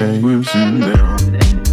Hey, we've seen down.